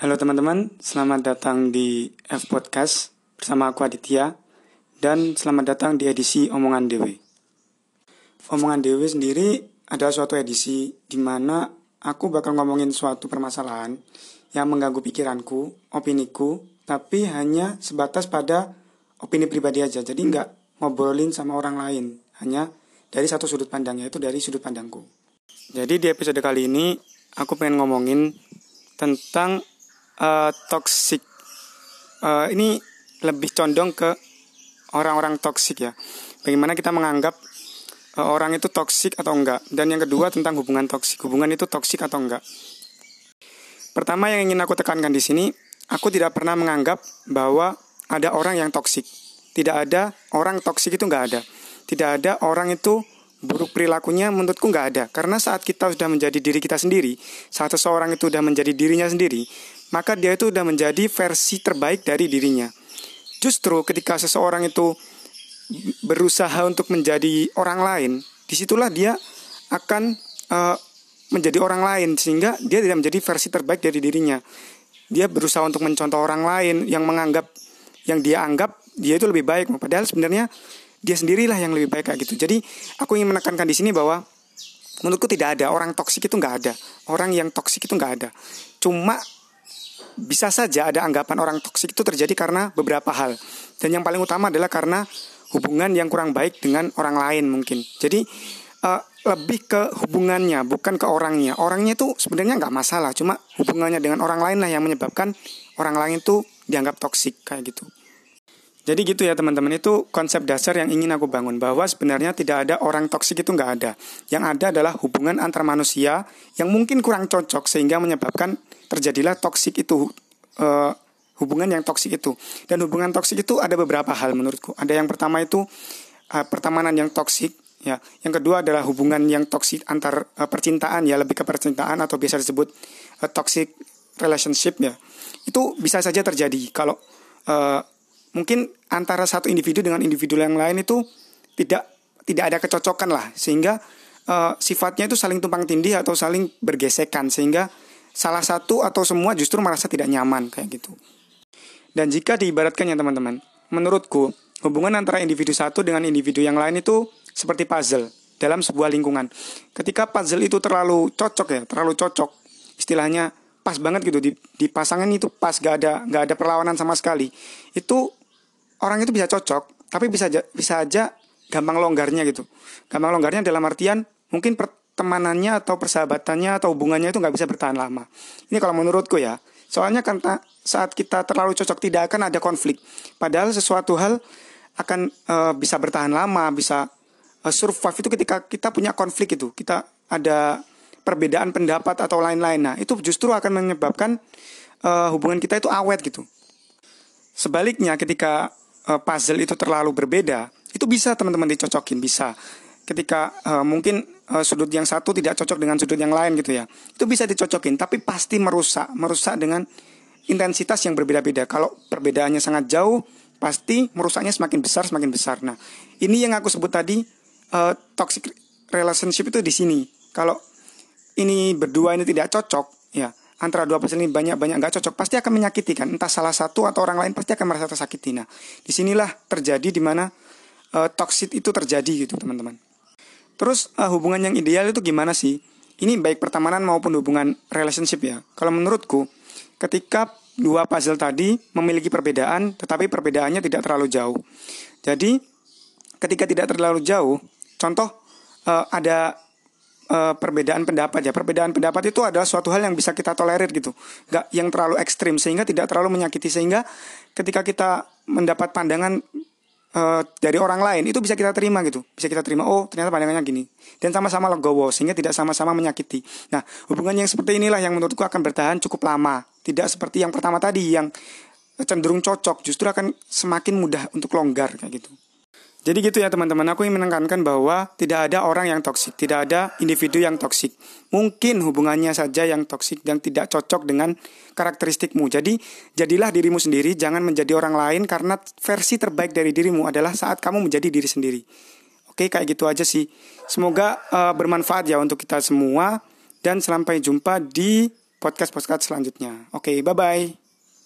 Halo teman-teman, selamat datang di F Podcast bersama aku Aditya dan selamat datang di edisi Omongan Dewi. Omongan Dewi sendiri adalah suatu edisi di mana aku bakal ngomongin suatu permasalahan yang mengganggu pikiranku, opiniku, tapi hanya sebatas pada opini pribadi aja. Jadi nggak ngobrolin sama orang lain, hanya dari satu sudut pandang yaitu dari sudut pandangku. Jadi di episode kali ini aku pengen ngomongin tentang uh, toxic uh, ini lebih condong ke orang-orang toksik ya. Bagaimana kita menganggap uh, orang itu toksik atau enggak? Dan yang kedua tentang hubungan toksik. Hubungan itu toksik atau enggak? Pertama yang ingin aku tekankan di sini, aku tidak pernah menganggap bahwa ada orang yang toksik. Tidak ada orang toksik itu enggak ada. Tidak ada orang itu buruk perilakunya menurutku nggak ada. Karena saat kita sudah menjadi diri kita sendiri saat seseorang itu sudah menjadi dirinya sendiri maka dia itu sudah menjadi versi terbaik dari dirinya. Justru ketika seseorang itu berusaha untuk menjadi orang lain di situlah dia akan uh, menjadi orang lain sehingga dia tidak menjadi versi terbaik dari dirinya. Dia berusaha untuk mencontoh orang lain yang menganggap yang dia anggap dia itu lebih baik. Padahal sebenarnya dia sendirilah yang lebih baik kayak gitu. Jadi aku ingin menekankan di sini bahwa menurutku tidak ada orang toksik itu nggak ada. Orang yang toksik itu nggak ada. Cuma bisa saja ada anggapan orang toksik itu terjadi karena beberapa hal. Dan yang paling utama adalah karena hubungan yang kurang baik dengan orang lain mungkin. Jadi uh, lebih ke hubungannya bukan ke orangnya. Orangnya itu sebenarnya nggak masalah, cuma hubungannya dengan orang lain lah yang menyebabkan orang lain itu dianggap toksik kayak gitu. Jadi gitu ya teman-teman itu konsep dasar yang ingin aku bangun bahwa sebenarnya tidak ada orang toksik itu nggak ada. Yang ada adalah hubungan antar manusia yang mungkin kurang cocok sehingga menyebabkan terjadilah toksik itu uh, hubungan yang toksik itu. Dan hubungan toksik itu ada beberapa hal menurutku. Ada yang pertama itu uh, pertemanan yang toksik ya. Yang kedua adalah hubungan yang toksik antar uh, percintaan ya lebih ke percintaan atau biasa disebut uh, toxic relationship ya. Itu bisa saja terjadi kalau uh, mungkin antara satu individu dengan individu yang lain itu tidak tidak ada kecocokan lah sehingga uh, sifatnya itu saling tumpang tindih atau saling bergesekan sehingga salah satu atau semua justru merasa tidak nyaman kayak gitu. Dan jika diibaratkan ya teman-teman, menurutku hubungan antara individu satu dengan individu yang lain itu seperti puzzle dalam sebuah lingkungan. Ketika puzzle itu terlalu cocok ya, terlalu cocok, istilahnya pas banget gitu di, pasangan itu pas gak ada gak ada perlawanan sama sekali. Itu orang itu bisa cocok, tapi bisa aja, bisa aja gampang longgarnya gitu. Gampang longgarnya dalam artian mungkin pertemanannya atau persahabatannya atau hubungannya itu nggak bisa bertahan lama. Ini kalau menurutku ya. Soalnya kan saat kita terlalu cocok tidak akan ada konflik. Padahal sesuatu hal akan e, bisa bertahan lama, bisa e, survive itu ketika kita punya konflik itu. Kita ada perbedaan pendapat atau lain-lain. Nah, itu justru akan menyebabkan e, hubungan kita itu awet gitu. Sebaliknya ketika uh, puzzle itu terlalu berbeda, itu bisa teman-teman dicocokin, bisa. Ketika uh, mungkin uh, sudut yang satu tidak cocok dengan sudut yang lain gitu ya, itu bisa dicocokin, tapi pasti merusak, merusak dengan intensitas yang berbeda-beda. Kalau perbedaannya sangat jauh, pasti merusaknya semakin besar, semakin besar. Nah, ini yang aku sebut tadi uh, toxic relationship itu di sini. Kalau ini berdua ini tidak cocok, ya antara dua pasal ini banyak-banyak nggak cocok pasti akan menyakiti kan. Entah salah satu atau orang lain pasti akan merasa tersakiti. Nah di sinilah terjadi di mana uh, toxic itu terjadi gitu teman-teman. Terus uh, hubungan yang ideal itu gimana sih? Ini baik pertemanan maupun hubungan relationship ya. Kalau menurutku ketika dua puzzle tadi memiliki perbedaan tetapi perbedaannya tidak terlalu jauh. Jadi ketika tidak terlalu jauh contoh uh, ada uh, perbedaan pendapat ya. Perbedaan pendapat itu adalah suatu hal yang bisa kita tolerir gitu. Gak yang terlalu ekstrim sehingga tidak terlalu menyakiti sehingga ketika kita mendapat pandangan uh, dari orang lain itu bisa kita terima gitu. Bisa kita terima, oh ternyata pandangannya gini. Dan sama-sama legowo sehingga tidak sama-sama menyakiti. Nah, hubungan yang seperti inilah yang menurutku akan bertahan cukup lama. Tidak seperti yang pertama tadi yang cenderung cocok, justru akan semakin mudah untuk longgar kayak gitu. Jadi gitu ya teman-teman, aku ingin menekankan bahwa tidak ada orang yang toksik, tidak ada individu yang toksik. Mungkin hubungannya saja yang toksik dan tidak cocok dengan karakteristikmu. Jadi jadilah dirimu sendiri, jangan menjadi orang lain karena versi terbaik dari dirimu adalah saat kamu menjadi diri sendiri. Oke, kayak gitu aja sih. Semoga uh, bermanfaat ya untuk kita semua dan sampai jumpa di podcast-podcast selanjutnya. Oke, bye-bye.